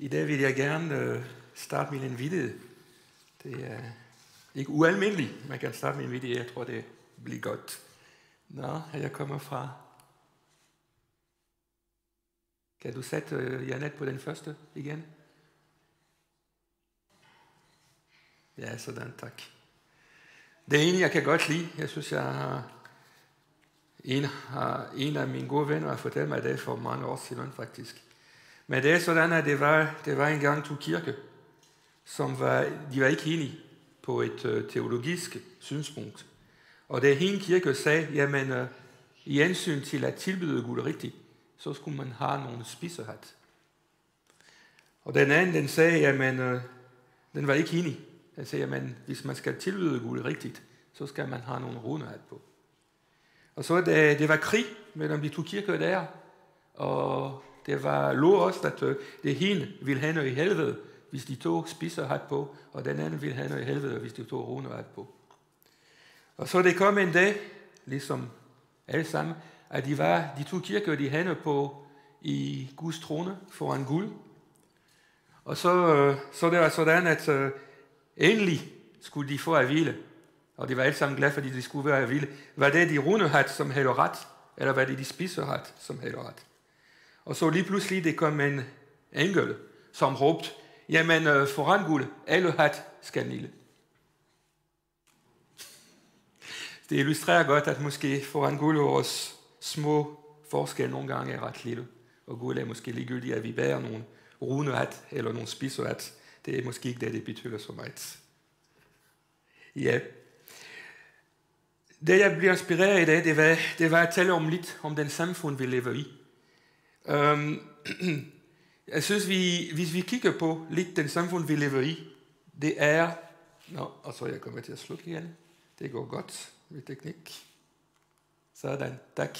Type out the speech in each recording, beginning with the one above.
I dag vil jeg gerne øh, starte en invité. Det er ikke ualmindeligt, man kan starte min invité. Jeg tror, det bliver godt. Nå, jeg kommer fra... Kan du sætte øh, Janet på den første igen? Ja, sådan, tak. Det ene, jeg kan godt lide, jeg synes, jeg har en, har, en af mine gode venner har fortalt mig det for mange år siden, faktisk. Men det er sådan, at det var, det var engang to kirke, som var, de var ikke enige på et øh, teologisk synspunkt. Og det hende kirke sagde, jamen uh, i ansyn til at tilbyde Gud rigtigt, så skulle man have nogle spisehat. Og den anden, den sagde, jamen, uh, den var ikke enig. Den sagde, jamen, hvis man skal tilbyde Gud rigtigt, så skal man have nogle runehat på. Og så det, det var krig mellem de to kirker der, og det var lov også, at det hende ville have noget i helvede, hvis de to spiser hat på, og den anden ville have noget i helvede, hvis de to runer hat på. Og så det kom en dag, ligesom alle sammen, at de, var, de to kirker, de havde på i Guds trone foran guld. Og så, øh, så det var sådan, at uh, endelig skulle de få at hvile. Og de var alle sammen glade, fordi de skulle være vilde. Var det de runde hat, som havde ret, eller var det de spiser hat, som havde ret? Og så lige pludselig, det kom en engel, som råbte, jamen øh, foran guld, alle hat skal nille. Det illustrerer godt, at måske foran guld vores små forskel nogle gange er ret lille. Og guld er måske ligegyldigt, at vi bærer nogle rune hat, eller nogle spiser hat. Det er måske ikke det, det betyder så meget. Ja, det jeg bliver inspireret i dag, det var, det var at tale om lidt om den samfund, vi lever i. Um, jeg synes, vi, hvis vi kigger på lidt den samfund, vi lever i, det er... Nå, og så jeg kommer til at slukke igen. Det går godt med teknik. Sådan, tak.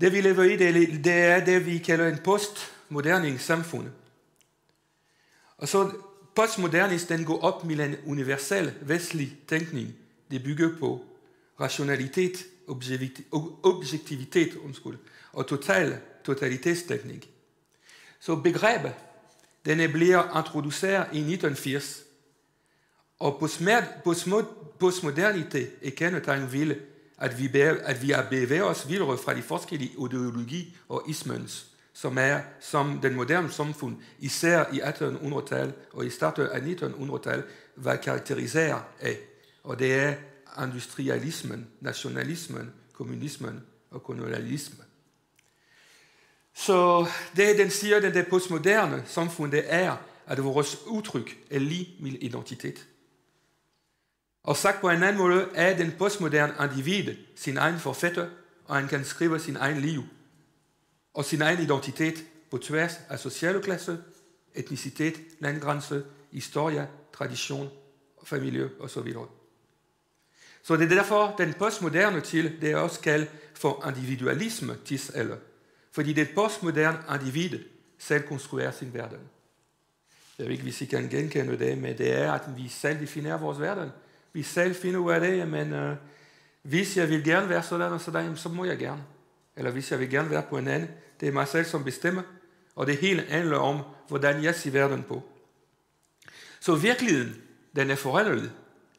Det vi lever i, det, det er det, vi kalder en postmoderne samfund. Og så postmodernist, den går op med en universel vestlig tænkning. Det bygger på rationalitet, objektivitet undskyld, og total totalitetsteknik. Så begrebet, den bliver introduceret i 1980, og postmodernité er kendetegn ved, at vi, at vi har bevæget os videre fra de forskellige ideologi og ismens, som er som den moderne samfund, især i 1800-tallet og i starten af 1900-tallet, var karakteriseret af. Og det er industrialismen, nationalismen, kommunismen og kolonialismen. Så det, den siger, den det postmoderne samfund, det er, at vores udtryk er lige med identitet. Og sagt på en anden måde, er den postmoderne individ sin egen forfatter, og han kan skrive sin egen liv og sin egen identitet på tværs af sociale klasse, etnicitet, landgrænse, historie, tradition, familie osv. Så det er derfor, den postmoderne til, det er også kaldt for individualisme tidsalder. Fordi det postmoderne individ selv konstruerer sin verden. Jeg ved ikke, hvis I kan genkende det, men det er, at vi selv definerer vores verden. Vi selv finder ud af det, men uh, øh, hvis jeg vil gerne være sådan og sådan, så må jeg gerne. Eller hvis jeg vil gerne være på en anden, det er mig selv, som bestemmer. Og det hele handler om, hvordan jeg ser verden på. Så virkeligheden, den er forandret,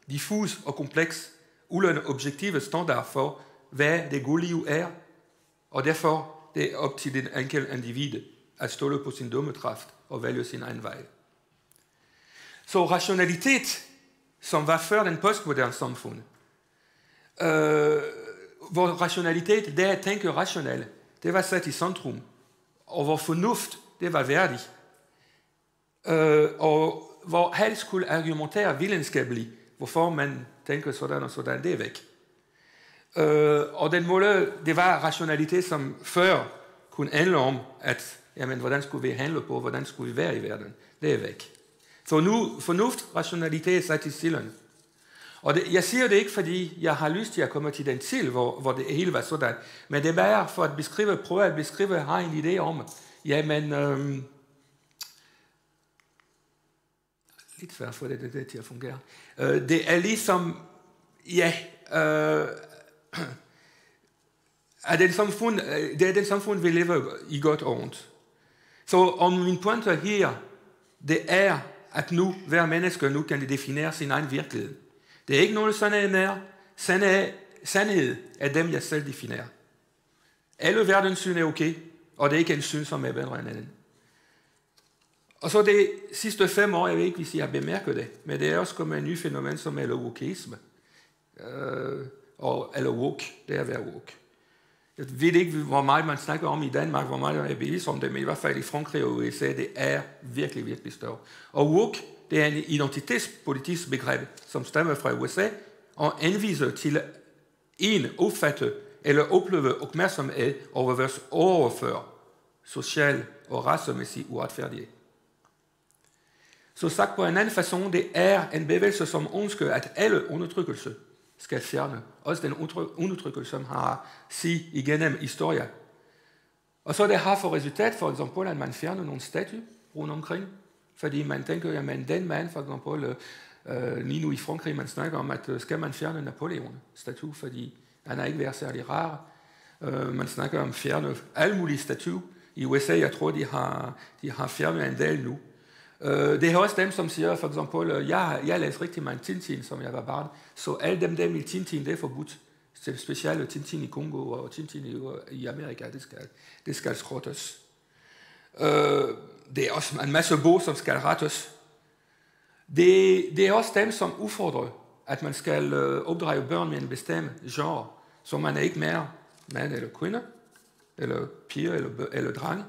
diffus og kompleks, uden objektive standard for, hvad det gode liv er, og derfor det er op til den enkelte individ at stole på sin dummekraft og vælge sin egen vej. Så rationalitet, som var før den postmoderne samfund, øh, hvor rationalitet, det er at tænke det var sat i centrum, og hvor fornuft, det var værdigt, øh, og hvor helst skulle argumentere videnskabeligt, hvorfor man tænker sådan og det er. Øh, og den måde, det var rationalitet, som før kunne handle om, at jamen, hvordan skulle vi handle på, hvordan skulle vi være i verden. Det er væk. Så nu, fornuft, rationalitet er sat i stillen. Og det, jeg siger det ikke, fordi jeg har lyst til at komme til den til, hvor, hvor det hele var sådan. Men det er bare for at beskrive, prøve at beskrive, har en idé om, jamen, øhm, lidt svært for det, det, det til at fungere. Øh, det er ligesom, ja, øh, er den samfund, øh, det er det samfund, vi lever i godt og ondt. Så om min pointe her, det er, at nu, hver menneske nu kan definere sin egen virkelighed. Det er ikke noget sandhed mere. Sandhed, sandhed er dem, jeg selv definerer. Alle verdens syn er okay, og det er ikke en syn, som er bedre end anden. Og så det sidste fem år, jeg ved ikke, hvis I har bemærket det, men det er også kommet en ny fænomen, som er logokisme. Øh, og, eller woke, det er at være woke. Jeg ved ikke, hvor meget man snakker om i Danmark, hvor meget man er bevidst om det, men i hvert fald i Frankrig og USA, det er virkelig, virkelig større. Og woke, det er en identitetspolitisk begreb, som stammer fra USA, og anviser til en opfatte eller opleve opmærksomhed over vores overfør social og racemæssig uretfærdighed. Så sagt på en anden façon, det er en bevægelse, som ønsker, at alle undertrykkelse skal fjerne. Også den undertrykkelse, som har sig igennem historien. Og så det har for resultat, for eksempel, at man fjerner nogle statuer rundt omkring, fordi man tænker, at den mand, for eksempel, øh, lige nu i Frankrig, man snakker om, at øh, skal man fjerne Napoleon-statue, fordi han har ikke været særlig rar. Øh, man snakker om fjerne alle mulige statuer. I USA, jeg tror, de har, de har fjernet en del nu. Øh, det er også dem, som siger, for eksempel, øh, jeg, jeg læste rigtig meget Tintin, som jeg var barn, så alle dem, dem i Tintin, det er forbudt. Specielt Tintin i Kongo og Tintin i, i Amerika, det skal, det skal skrottes. Øh, det er også en masse bog, som skal rettes. Det, det er også dem, som udfordrer, at man skal øh, opdrage børn med en bestemt genre, så man er ikke mere mand eller kvinde, eller piger eller, eller dreng.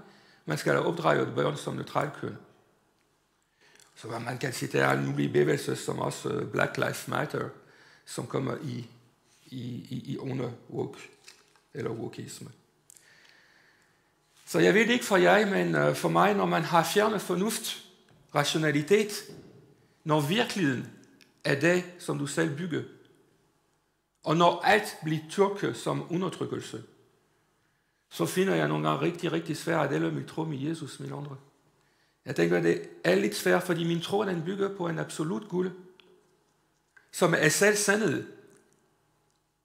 Man skal opdrage børn som neutral køn. Så man kan sige, der er mulige bevægelser, som også Black Lives Matter, som kommer i, i, i, i under woke, eller wokeisme. Så jeg ved ikke for jer, men for mig, når man har fjernet fornuft, rationalitet, når virkeligheden er det, som du selv bygger, og når alt bliver tyrket som undertrykkelse, så finder jeg nogle gange rigtig, rigtig svært at dele mit tro med Jesus, min andre. Jeg tænker, at det er lidt svært, fordi min tro den bygger på en absolut guld, som er selv sandhed.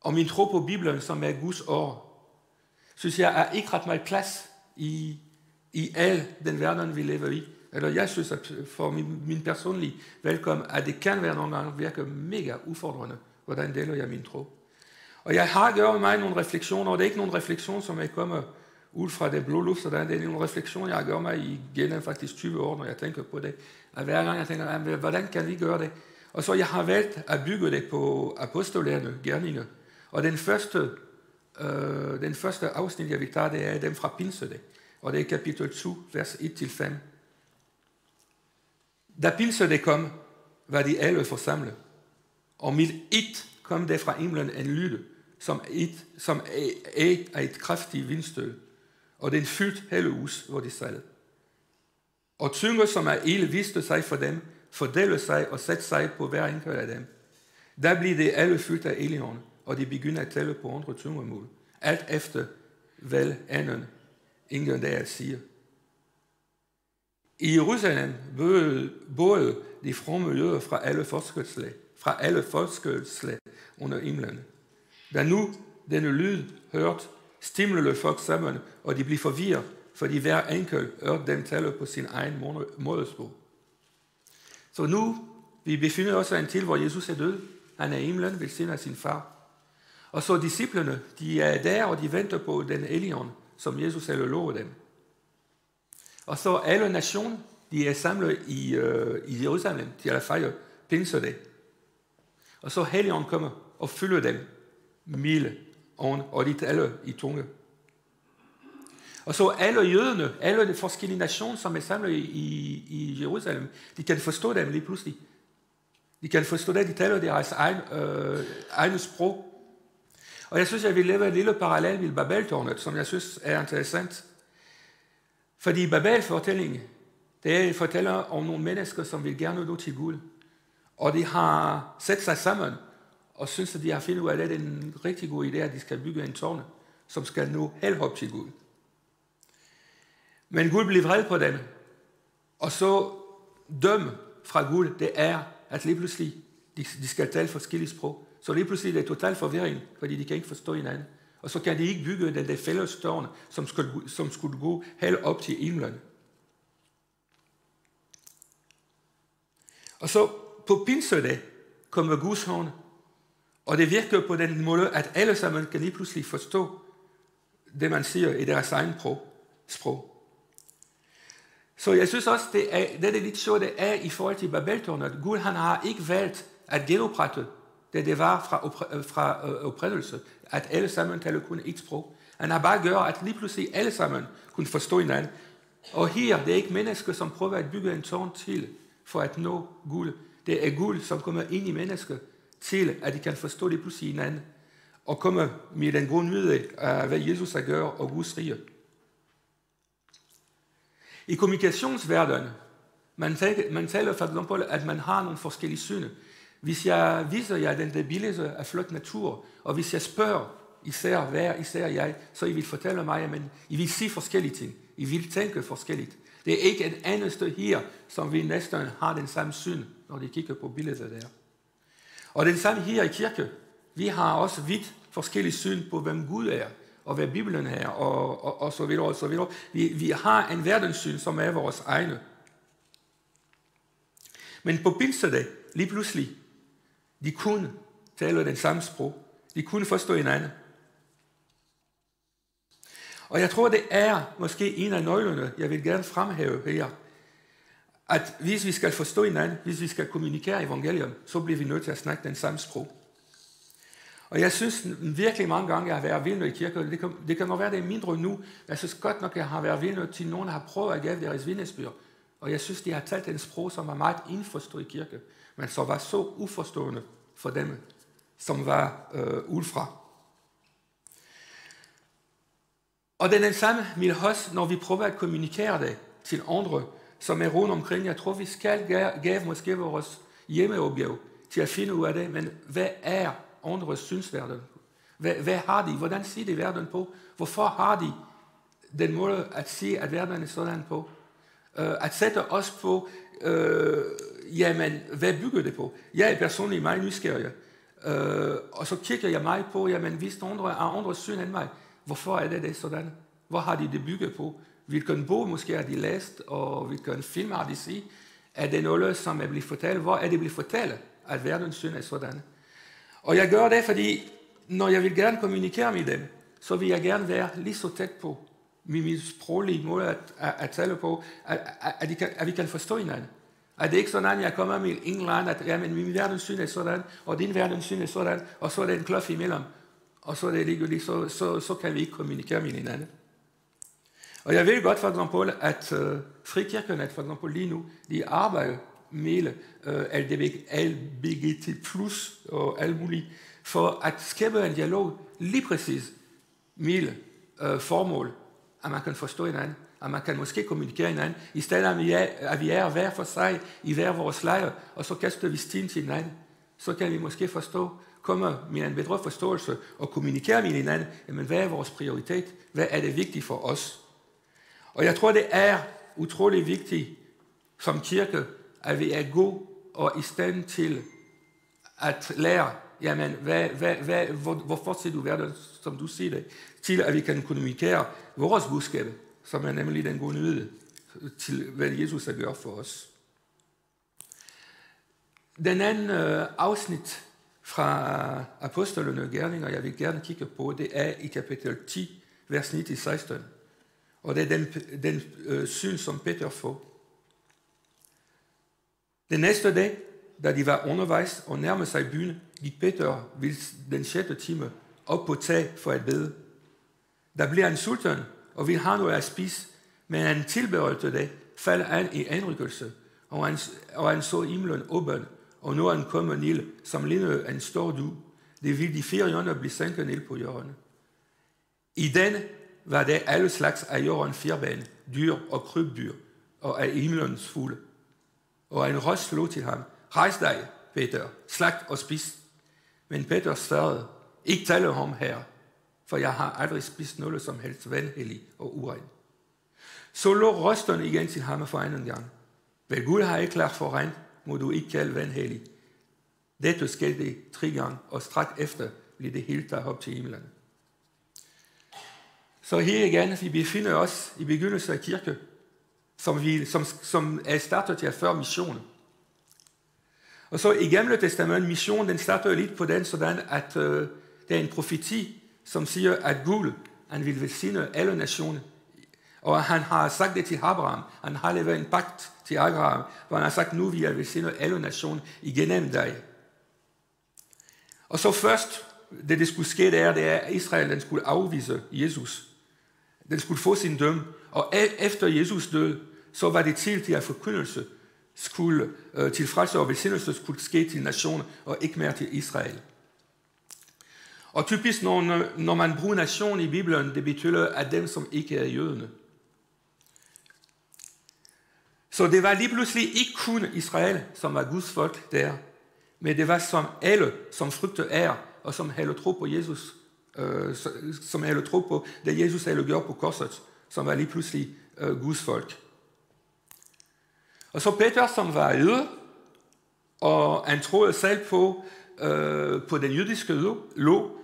Og min tro på Bibelen, som er Guds ord, synes jeg er ikke ret meget plads i, i al den verden, vi lever i. Eller jeg synes, at for min, min personlige velkommen, at det kan være nogle gange virke mega udfordrende, hvordan deler jeg min tro. Og jeg har gjort mig nogle refleksioner, og det er ikke nogle refleksioner, som er kommet ud fra det blå luft, så der er en refleksioner, jeg gør mig igennem faktisk 20 år, når jeg tænker på det. Og hver gang jeg tænker, hvordan kan vi gøre det? Og så jeg har valgt at bygge det på apostolerne, gerninger. Og den første, øh, den første afsnit, jeg vil tage, det er dem fra Pinsedag. Og det er kapitel 2, vers 1-5. Da Pinsedag kom, var de alle forsamlet. Og mit et kom det fra himlen en lyd, som, et, som er et kraftigt vindstød og den fyldte hele hus, hvor de sad. Og tynger, som er ild, viste sig for dem, fordelte sig og satte sig på hver enkelt af dem. Der blev det alle fyldt af Elion, og de begyndte at tælle på andre tungemål. Alt efter, hvad anden ingen der siger. I Jerusalem boede de fromme jøder fra alle forskelslag, fra alle forskelslag under himlen. Da nu denne lyd hørt, stimlede folk sammen, og de blev forvirret, fordi hver enkelt hørte dem tale på sin egen modersmål. Så nu, vi befinder os i en til, hvor Jesus er død. Han er i himlen, ved siden af sin far. Og så disciplene, de er der, og de venter på den elion, som Jesus selv lovet dem. Og så alle nationer, de er samlet i, uh, i Jerusalem til at fejre pinsedag. Og så Helion kommer og fylder dem milde og lidt alle i tunge. Og så alle jøderne, alle de forskellige nationer, som er samlet i, i, Jerusalem, de kan forstå dem lige pludselig. De kan forstå det, de taler deres egen, øh, egen sprog. Og jeg synes, jeg vil lave en lille parallel med Babeltårnet, som jeg synes er interessant. Fordi Babel-fortællingen, det er en fortæller om nogle mennesker, som vil gerne nå til Gud. Og de har sat sig sammen og synes, at de har fundet ud af, at det er en rigtig god idé, at de skal bygge en tårne, som skal nå halvhop til Gud. Men Gud blev vred på dem, og så døm fra Gud, det er, at lige pludselig, de, de skal tale forskellige sprog. Så lige pludselig, det er total forvirring, fordi de kan ikke forstå hinanden. Og så kan de ikke bygge den der fælles tårn, som skulle, som skulle gå helt op til himlen. Og så på pinsedag kommer Guds hånd og det virker på den måde, at alle sammen kan lige pludselig forstå det, man siger i deres egen sprog. Så jeg synes også, det er, det er lidt sjovt, det er i forhold til Babeltårnet. Gud han har ikke valgt at genoprette det, det var fra, øh, fra øh, oprindelse, at alle sammen taler kun et sprog. Han har bare gjort, at lige pludselig alle sammen kunne forstå hinanden. Og her, det er ikke mennesker, som prøver at bygge en tårn til for at nå guld. Det er guld, som kommer ind i mennesker til, at de kan forstå lige pludselig hinanden. Og komme med den gode nyhed af, hvad Jesus har gjort og Guds rige. I kommunikationsverdenen, man taler, man taler for eksempel, at man har nogle forskellige syn. Hvis jeg viser jer den der billede af flot natur, og hvis jeg spørger især hver, især jeg, så I vil fortælle mig, men I vil se forskellige ting. I vil tænke forskelligt. Det er ikke en eneste her, som vi næsten har den samme syn, når de kigger på billedet der. Og den samme her i kirke. Vi har også vidt forskellige syn på, hvem Gud er, og hvad Bibelen er, og, og, og så videre, og så videre. Vi, vi har en verdenssyn, som er vores egne. Men på pinsedag, lige pludselig, de kunne tale den samme sprog. De kunne forstå hinanden. Og jeg tror, det er måske en af nøglerne, jeg vil gerne fremhæve her, at hvis vi skal forstå hinanden, hvis vi skal kommunikere evangelium, så bliver vi nødt til at snakke den samme sprog. Og jeg synes virkelig mange gange, jeg har været vidne i kirke, det kan, det kan nok være, det er mindre nu, jeg synes godt nok, jeg har været vidne til nogen, der har prøvet at give deres vidnesbyrd. Og jeg synes, de har talt en sprog, som var meget indforstået i kirke, men som var så uforstående for dem, som var øh, ulfra. Og den er den samme min hos, når vi prøver at kommunikere det til andre, som er rundt omkring. Jeg tror, vi skal give måske vores hjemmeopgave til at finde ud af det, men hvad er andres synsverden? Hvad, hvad har de? Hvordan ser de verden på? Hvorfor har de den måde at se, at verden er sådan på? Uh, at sætte os på, uh, jamen, hvad bygger det på? Jeg er personligt meget nysgerrig. Uh, og så kigger jeg mig på, jamen, hvis andre har andre syn end mig, Hvorfor er det det sådan? Hvor har de det bygget på? Hvilken bog måske har de læst, og hvilken film har de set? Er det noget, som er blevet fortalt? Hvor er det blevet fortalt, at verdens synd er sådan? Og jeg gør det, fordi når jeg vil gerne kommunikere med dem, så vil jeg gerne være lige så tæt på med min sproglige måde at, at, at tale på, at, at, at, kan, at vi kan forstå hinanden. At det ikke sådan, at jeg kommer med England, eller anden, at jamen, min verdenssyn er sådan, og din verdenssyn er sådan, og så er det en kløft imellem og så er det ligegyldigt, så, så, så kan vi ikke kommunikere med hinanden. Og jeg ved godt for eksempel, at øh, frikirkenet for eksempel lige nu, de arbejder med øh, uh, LBGT plus og alt muligt, for at skabe en dialog lige præcis med øh, formål, at man kan forstå hinanden, at man kan måske kommunikere hinanden, i stedet at vi er, at vi er hver for sig i hver vores lejr, og så kaster vi sten til hinanden, så kan vi måske forstå, komme med en bedre forståelse og kommunikere med hinanden, jamen hvad er vores prioritet? Hvad er det vigtigt for os? Og jeg tror, det er utrolig vigtigt som kirke, at vi er gode og i stand til at lære, jamen, hvad, hvad, hvad, hvor, hvorfor ser du verden, som du siger det, til at vi kan kommunikere vores budskab, som er nemlig den gode nyhed til, hvad Jesus har gjort for os. Den anden øh, afsnit fra Apostlene og Gerninger, jeg vil gerne kigge på, det er i kapitel 10, vers 9-16. Og det er den, den øh, syn, som Peter får. Den næste dag, da de var undervejs og nærmede sig byen, gik Peter ved den sjette time op på tag for at bede. Der blev han sulten og ville have noget at spise, men han tilberedte det, faldt han i anrykkelse, og han, og han så himlen åben, og nu er han kommet ned, som ligner en stor du. Det vil de fire hjørner blive sænket ned på hjørnet. I den var det alle slags af jorden firben, dyr og krybdyr, og af himlens fugle. Og en røst slog til ham, rejs dig, Peter, slagt og spis. Men Peter svarede, ikke tale ham her, for jeg har aldrig spist noget som helst vanhellig og uren. Så lå røsten igen til ham for anden gang. Vel Gud har ikke klart foran, må du ikke kalde vanhellig. Dette skete tre gange, og straks efter blev det helt taget op til himlen. Så her igen, vi befinder os i begyndelsen af kirke, som, vi, som, som er startet her før missionen. Og så i Gamle Testament, mission, den starter lidt på den, sådan at øh, der er en profeti, som siger, at Gud, han vil velsigne alle nationer. Og han har sagt det til Abraham. Han har lavet en pagt til Abraham, hvor han har sagt, nu vil jeg velsigne alle nationer igennem dig. Og så først, det der skulle ske, det er, det er, at Israel den skulle afvise Jesus. Den skulle få sin døm. Og efter Jesus død, så var det til at forkyndelse skulle, øh, til frelse og velsignelse skulle ske til nationen og ikke mere til Israel. Og typisk, når, når man bruger nation i Bibelen, det betyder, at dem, som ikke er jøderne. Så det var lige pludselig ikke kun Israel, som var Guds folk der, men det var som alle, som frygte er, og som havde tro på Jesus, Øh, som havde tro på det, Jesus havde gjort på korset, som var lige pludselig øh, Guds folk. Og så Peter, som var jøde, og han troede selv på, øh, på den jødiske lov,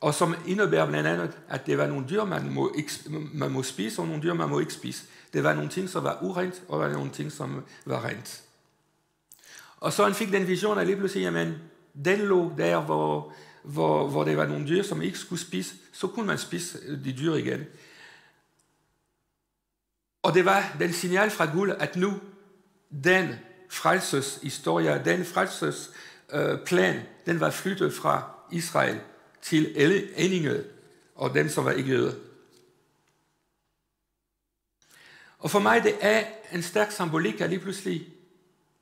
og som indebærer blandt andet, at det var nogle dyr, man må, ikke, man må spise, og nogle dyr, man må ikke spise. Det var nogle ting, som var urent, og der var nogle ting, som var rent. Og så han fik den vision, at lige pludselig, jamen, den lå der, hvor, hvor, hvor det var nogle dyr, som ikke skulle spise, så kunne man spise øh, de dyr igen. Og det var den signal fra Gud, at nu, den frelses historie, den frelses øh, plan, den var flyttet fra Israel til alle og dem, som var ikke jøder. Og for mig det er en stærk symbolik, at lige pludselig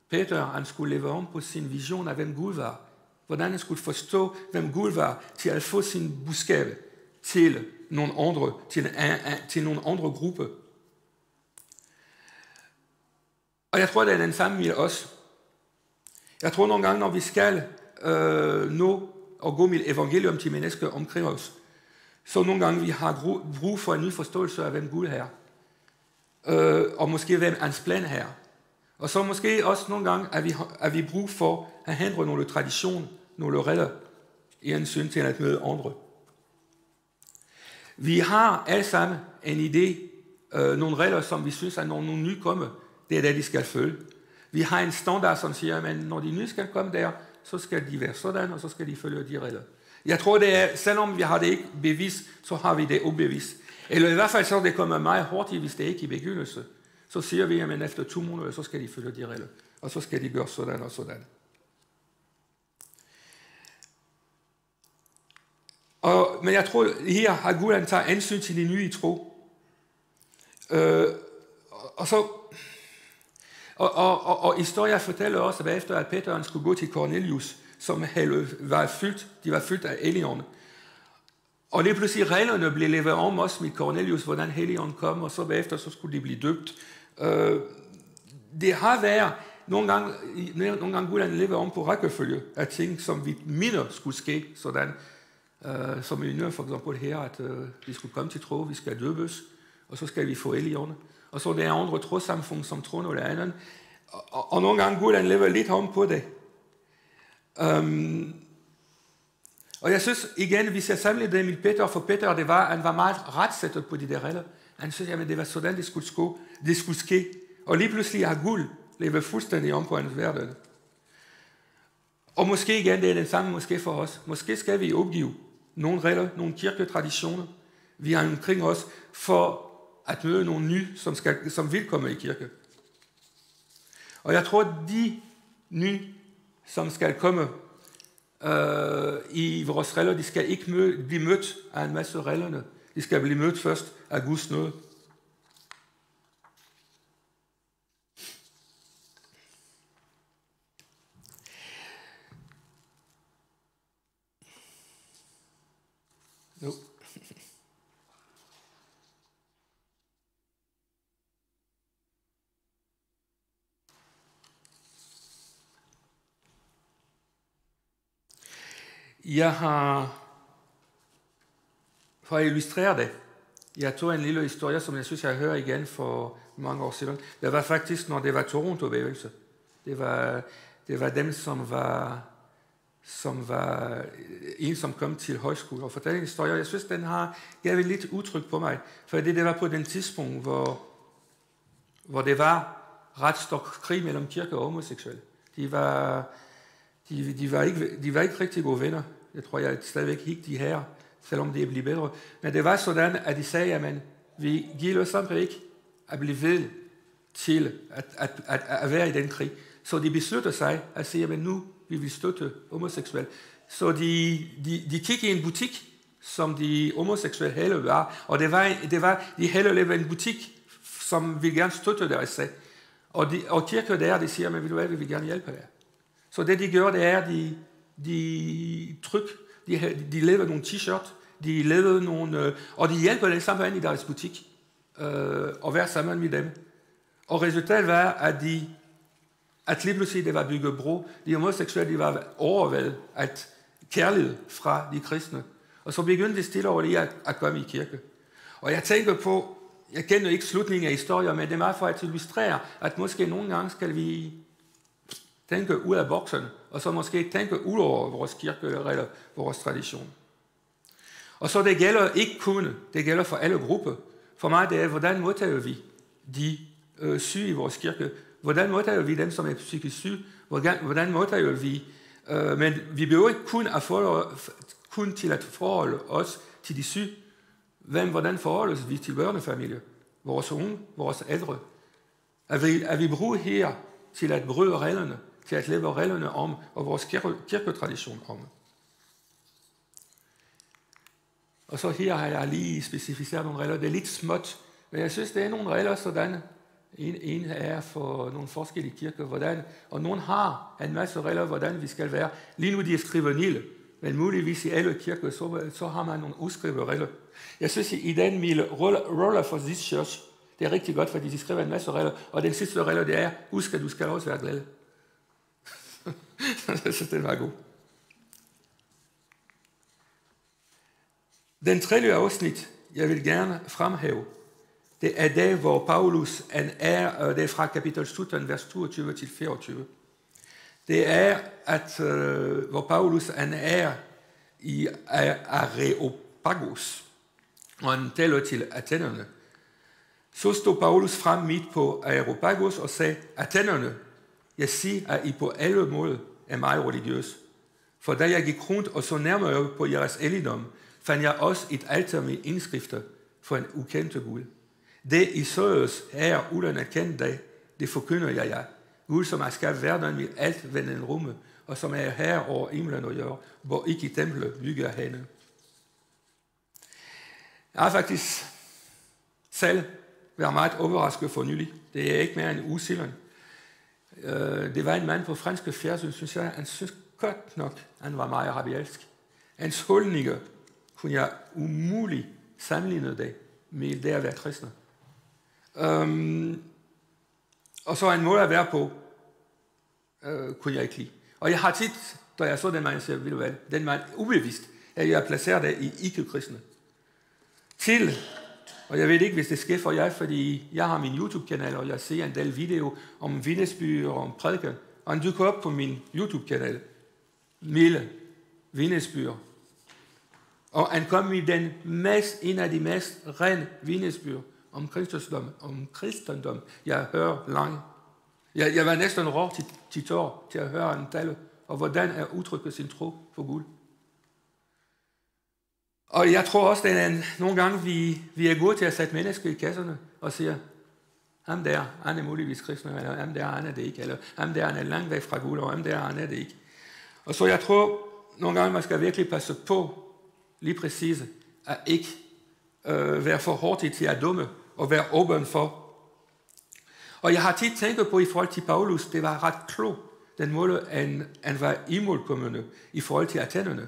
Peter han skulle leve om på sin vision af, hvem Gud var. Hvordan han skulle forstå, hvem Gud var, til at få sin budskab til nogle andre, til, en, til nogle andre grupper. Og jeg tror, det er den samme med os. Jeg tror nogle gange, når vi skal øh, nå og gå med evangelium til mennesker omkring os, så nogle gange vi har brug for en ny forståelse af, hvem Gud er øh, og måske hvem hans plan er. Og så måske også nogle gange, at vi, at vi brug for at hente nogle traditioner, nogle regler, i en synd til at møde andre. Vi har alle sammen en idé, øh, nogle regler, som vi synes, at når nogle nye kommer, det er det, de skal følge. Vi har en standard, som siger, at når de nye skal komme der, så skal de være sådan, og så skal de følge de regler. Jeg tror, det er, selvom vi har det ikke bevis, så har vi det ubevis. Eller i hvert fald så det kommer meget hurtigt, hvis det ikke er i begyndelse. Så siger vi, at efter to måneder, så skal de følge de regler. Og så skal de gøre sådan og sådan. Og, men jeg tror, her har Gud, han tager ansyn til de nye i tro. Øh, og så og, og, og, og historien fortæller også, at efter at Peter skulle gå til Cornelius, som var fyldt, de var fyldt af helligånden. og lige pludselig reglerne blev lavet om også med Cornelius, hvordan Helion kom, og så bagefter så skulle de blive døbt. Øh, det har været nogle gange, nogle gange Gud lever om på rækkefølge af ting, som vi minder skulle ske, sådan, øh, som vi nører for eksempel her, at øh, vi skulle komme til tro, vi skal døbes, og så skal vi få elgerne. Og så det er andre trosamfund, som tror eller anden. Og, og, og nogle gange Gud han lever lidt om på det. Um, og jeg synes igen, vi ser sammenlignet det med Peter, for Peter, det var, han var meget retsættet på de der regler. Han synes, at det var sådan, det skulle, sko, det skulle ske. Og lige pludselig har Gud levet fuldstændig om på hans verden. Og måske igen, det er den samme måske for os. Måske skal vi opgive nogle regler, nogle kirketraditioner, vi har omkring os, for at møde nogle nye, som, skal, som vil komme i kirke. Og jeg tror, at de nye, som skal komme øh, i vores regler, de skal ikke møde, blive mødt af en masse reglerne. De skal blive mødt først af Guds nåde. Jo. Jeg har, for at illustrere det, jeg tog en lille historie, som jeg synes, jeg hører igen for mange år siden. Det var faktisk, når det var Toronto-bevægelse. Det var, det var dem, som var, som var øh, en, som kom til højskole og fortalte en historie. Jeg synes, den har givet lidt udtryk på mig. For det, det var på den tidspunkt, hvor, hvor det var ret stor krig mellem kirke og homoseksuelle. De var, de, de, var ikke, de var ikke rigtig gode venner. Jeg tror, jeg stadigvæk ikke de her, selvom det er blevet bedre. Men det var sådan, at de sagde, at vi giver os ikke at blive ved til at, at, at, at være i den krig. Så de besluttede sig at sige, at nu vil støtte homoseksuelle. Så de, de, de kiggede i en butik, som de homoseksuelle heller var, og det var, det var de heller levede en butik, som vil gerne støtte deres sag. Og, de, og kirker der, de siger, men vil du hvad, vi vil gerne hjælpe jer. Så det de gør, det er, de, de tryk, de, de laver nogle t-shirt, de laver nogle, øh, og de hjælper dem sammen i deres butik, øh, og være sammen med dem. Og resultatet var, at de at lige pludselig det var bygget bro. De homoseksuelle de var overvældet at kærlighed fra de kristne. Og så begyndte det stille over lige at, at komme i kirke. Og jeg tænker på, jeg kender ikke slutningen af historien, men det er meget for at illustrere, at måske nogle gange skal vi tænke ud af boksen, og så måske tænke ud over vores kirke eller vores tradition. Og så det gælder ikke kun, det gælder for alle grupper. For mig det er, hvordan modtager vi de øh, syge i vores kirke? Hvordan modtager vi dem, som er psykisk syge? Hvordan, hvordan modtager vi? Øh, men vi behøver ikke kun, at forholde, kun til at forholde os til de syge. Hvem, hvordan forholder vi til børnefamilier? Vores unge, vores ældre? Er vi, er vi brug her til at bryde reglerne, til at leve reglerne om, og vores kirke, kirketradition om? Og så her har jeg lige specificeret nogle regler. Det er lidt småt, men jeg synes, det er nogle regler sådan, en, en er for nogle forskellige kirker, hvordan, og nogen har en masse regler, hvordan vi skal være. Lige nu de skriver nil, men muligvis i alle kirker, så, så har man nogle uskrivede regler. Jeg synes, i den mil roller for this church, det er rigtig godt, fordi de skriver en masse regler, og den sidste regler, det er, husk at du skal også være glad. så den var god. Den tredje afsnit, jeg vil gerne fremhæve, det er det, hvor Paulus er, det er fra kapitel 17, vers 22 til 24. Det er, at uh, hvor Paulus han er i Areopagus, og han taler til athenerne. Så stod Paulus frem midt på Areopagus og sagde, Athenerne, jeg siger, at I på alle måder er meget religiøs. For da jeg gik rundt og så nærmere på jeres elligdom, fandt jeg også et alter med indskrifter for en ukendte Gud. Det I søges her uden at kende dig, det forkynder jeg jer. Gud, som har skabt verden med alt ved den rumme, og som er her over himlen og jord, hvor ikke i templet bygger hende. Jeg har faktisk selv været meget overrasket for nylig. Det er ikke mere end uge siden. Øh, det var en mand på franske fjerdsyn, synes jeg. Han synes godt nok, han var meget rabielsk. Hans holdninger kunne jeg umuligt sammenligne det med det at være kristne. Øhm, og så en måde at være på, øh, kunne jeg ikke lide. Og jeg har tit, da jeg så den mand, siger, vil du hvad, den mand ubevidst, at jeg placerer det i ikke-kristne. Til, og jeg ved ikke, hvis det sker for jer, fordi jeg har min YouTube-kanal, og jeg ser en del video om vindesby og om prædiken, og han dukker op på min YouTube-kanal. Mille vindesbyer. Og han kom i den mest, en af de mest rene vindesbyer om kristendom, om kristendom, jeg hører langt. Jeg, jeg var næsten rå til, til tår til at høre en tale, og hvordan er udtrykket sin tro for Gud. Og jeg tror også, at nogle gange vi, vi er gode til at sætte mennesker i kasserne og siger, ham der, han er muligvis kristen, eller ham der, han er det ikke, eller ham der, han er langt væk fra Gud, og ham der, han er det ikke. Og så jeg tror, nogle gange man skal virkelig passe på, lige præcis, at ikke øh, være for hurtig til at dumme at være åben for. Og jeg har tit tænkt på i forhold til Paulus, det var ret klog, den måde, han, han var imodkommende i forhold til athenerne.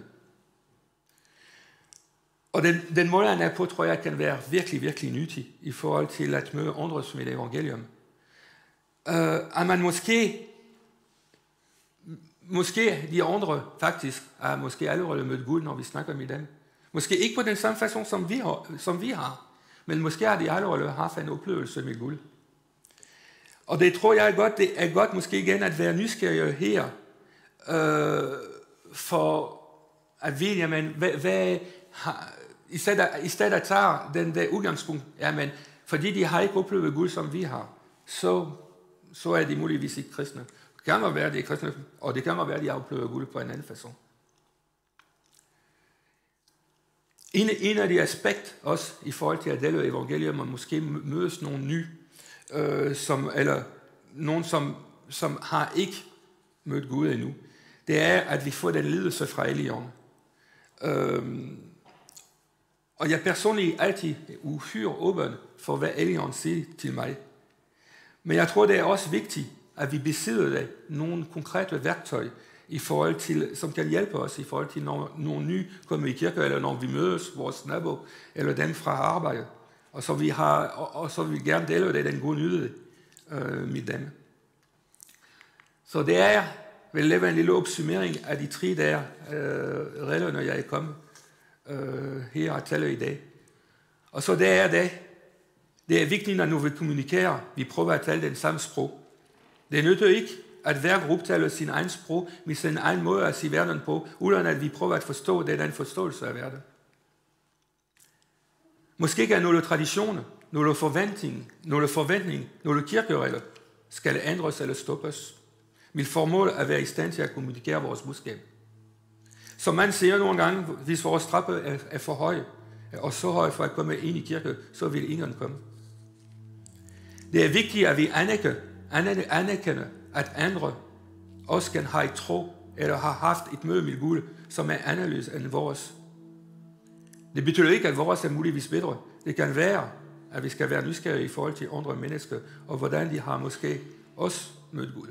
Og den, den måde, han er på, tror jeg, kan være virkelig, virkelig nyttig i forhold til at møde andre med evangelium. Uh, at man måske, måske de andre faktisk, er måske allerede mødt Gud, når vi snakker med dem. Måske ikke på den samme façon, som vi har. Som vi har. Men måske har de allerede haft en oplevelse med guld. Og det tror jeg er godt, det er godt måske igen at være nysgerrig her, øh, for at vide, jamen, hvad, hvad har, i stedet, i stedet at tage den der udgangspunkt, jamen, fordi de har ikke oplevet Gud, som vi har, så, så er de muligvis ikke kristne. Det kan være, de er kristne, og det kan være, de har oplevet Gud på en anden façon. En, en af de aspekt også i forhold til at dele evangelium, man måske mødes nogle nye, øh, som, eller nogen, som, som har ikke mødt Gud endnu, det er, at vi får den lidelse fra Elion. Øhm, og jeg personligt er altid uhyre åben for, hvad Elion siger til mig. Men jeg tror, det er også vigtigt, at vi besidder nogle konkrete værktøj, i forhold til, som kan hjælpe os i forhold til, når nogle nye kommer i kirke, eller når vi mødes vores nabo, eller den fra arbejde. Og så vi, har, og, og så vil vi gerne dele det, den gode nyhed øh, med dem. Så det er vil lave en lille opsummering af de tre der øh, regler, når jeg er kommet øh, her og taler i dag. Og så det er det. Det er vigtigt, når vi kommunikerer, vi prøver at tale den samme sprog. Det nytter ikke, at hver gruppe taler sin egen sprog, med sin egen måde at se verden på, uden at vi prøver at forstå det, den forståelse af verden. Måske ikke er nogle traditioner, nogle forventninger, nogle forventninger, nogle kirkeregler skal ændres eller stoppes. Mit formål er at være i stand til at kommunikere vores budskab. Som man siger nogle gange, hvis vores trappe er, er for høj, og så høj for at komme ind i kirke, så vil ingen komme. Det er vigtigt, at vi anerkender, anerkender, at andre også kan have et tro, eller har haft et møde med Gud, som er anderledes end vores. Det betyder ikke, at vores er muligvis bedre. Det kan være, at vi skal være nysgerrige i forhold til andre mennesker, og hvordan de har måske også mødt Gud.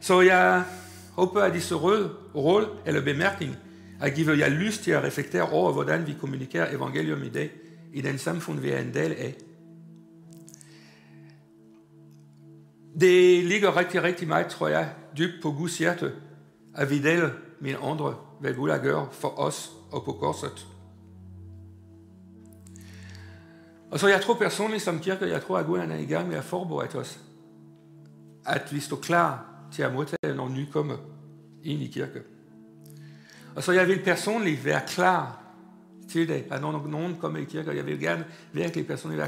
Så jeg håber, at disse røde råd eller bemærkning at give jer lyst til at reflektere over, hvordan vi kommunikerer evangelium i dag, i den samfund, vi er en del af. Det ligger rigtig, rigtig meget, tror jeg, dybt på Guds hjerte, at vi deler med andre, hvad Gud har gjort for os og korset. Og så jeg tror personligt som kirke, jeg tror, at Gud er i gang med at forberede os. At vi står klar til at modtage, kirke. Og så jeg vil personligt være klar til det, at når nogen kommer i kirke, jeg vil gerne virkelig personligt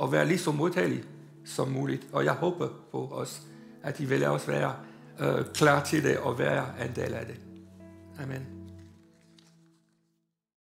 og være lige så modtagelig som muligt. Og jeg håber på os, at I vil også være øh, klar til det og være en del af det. Amen.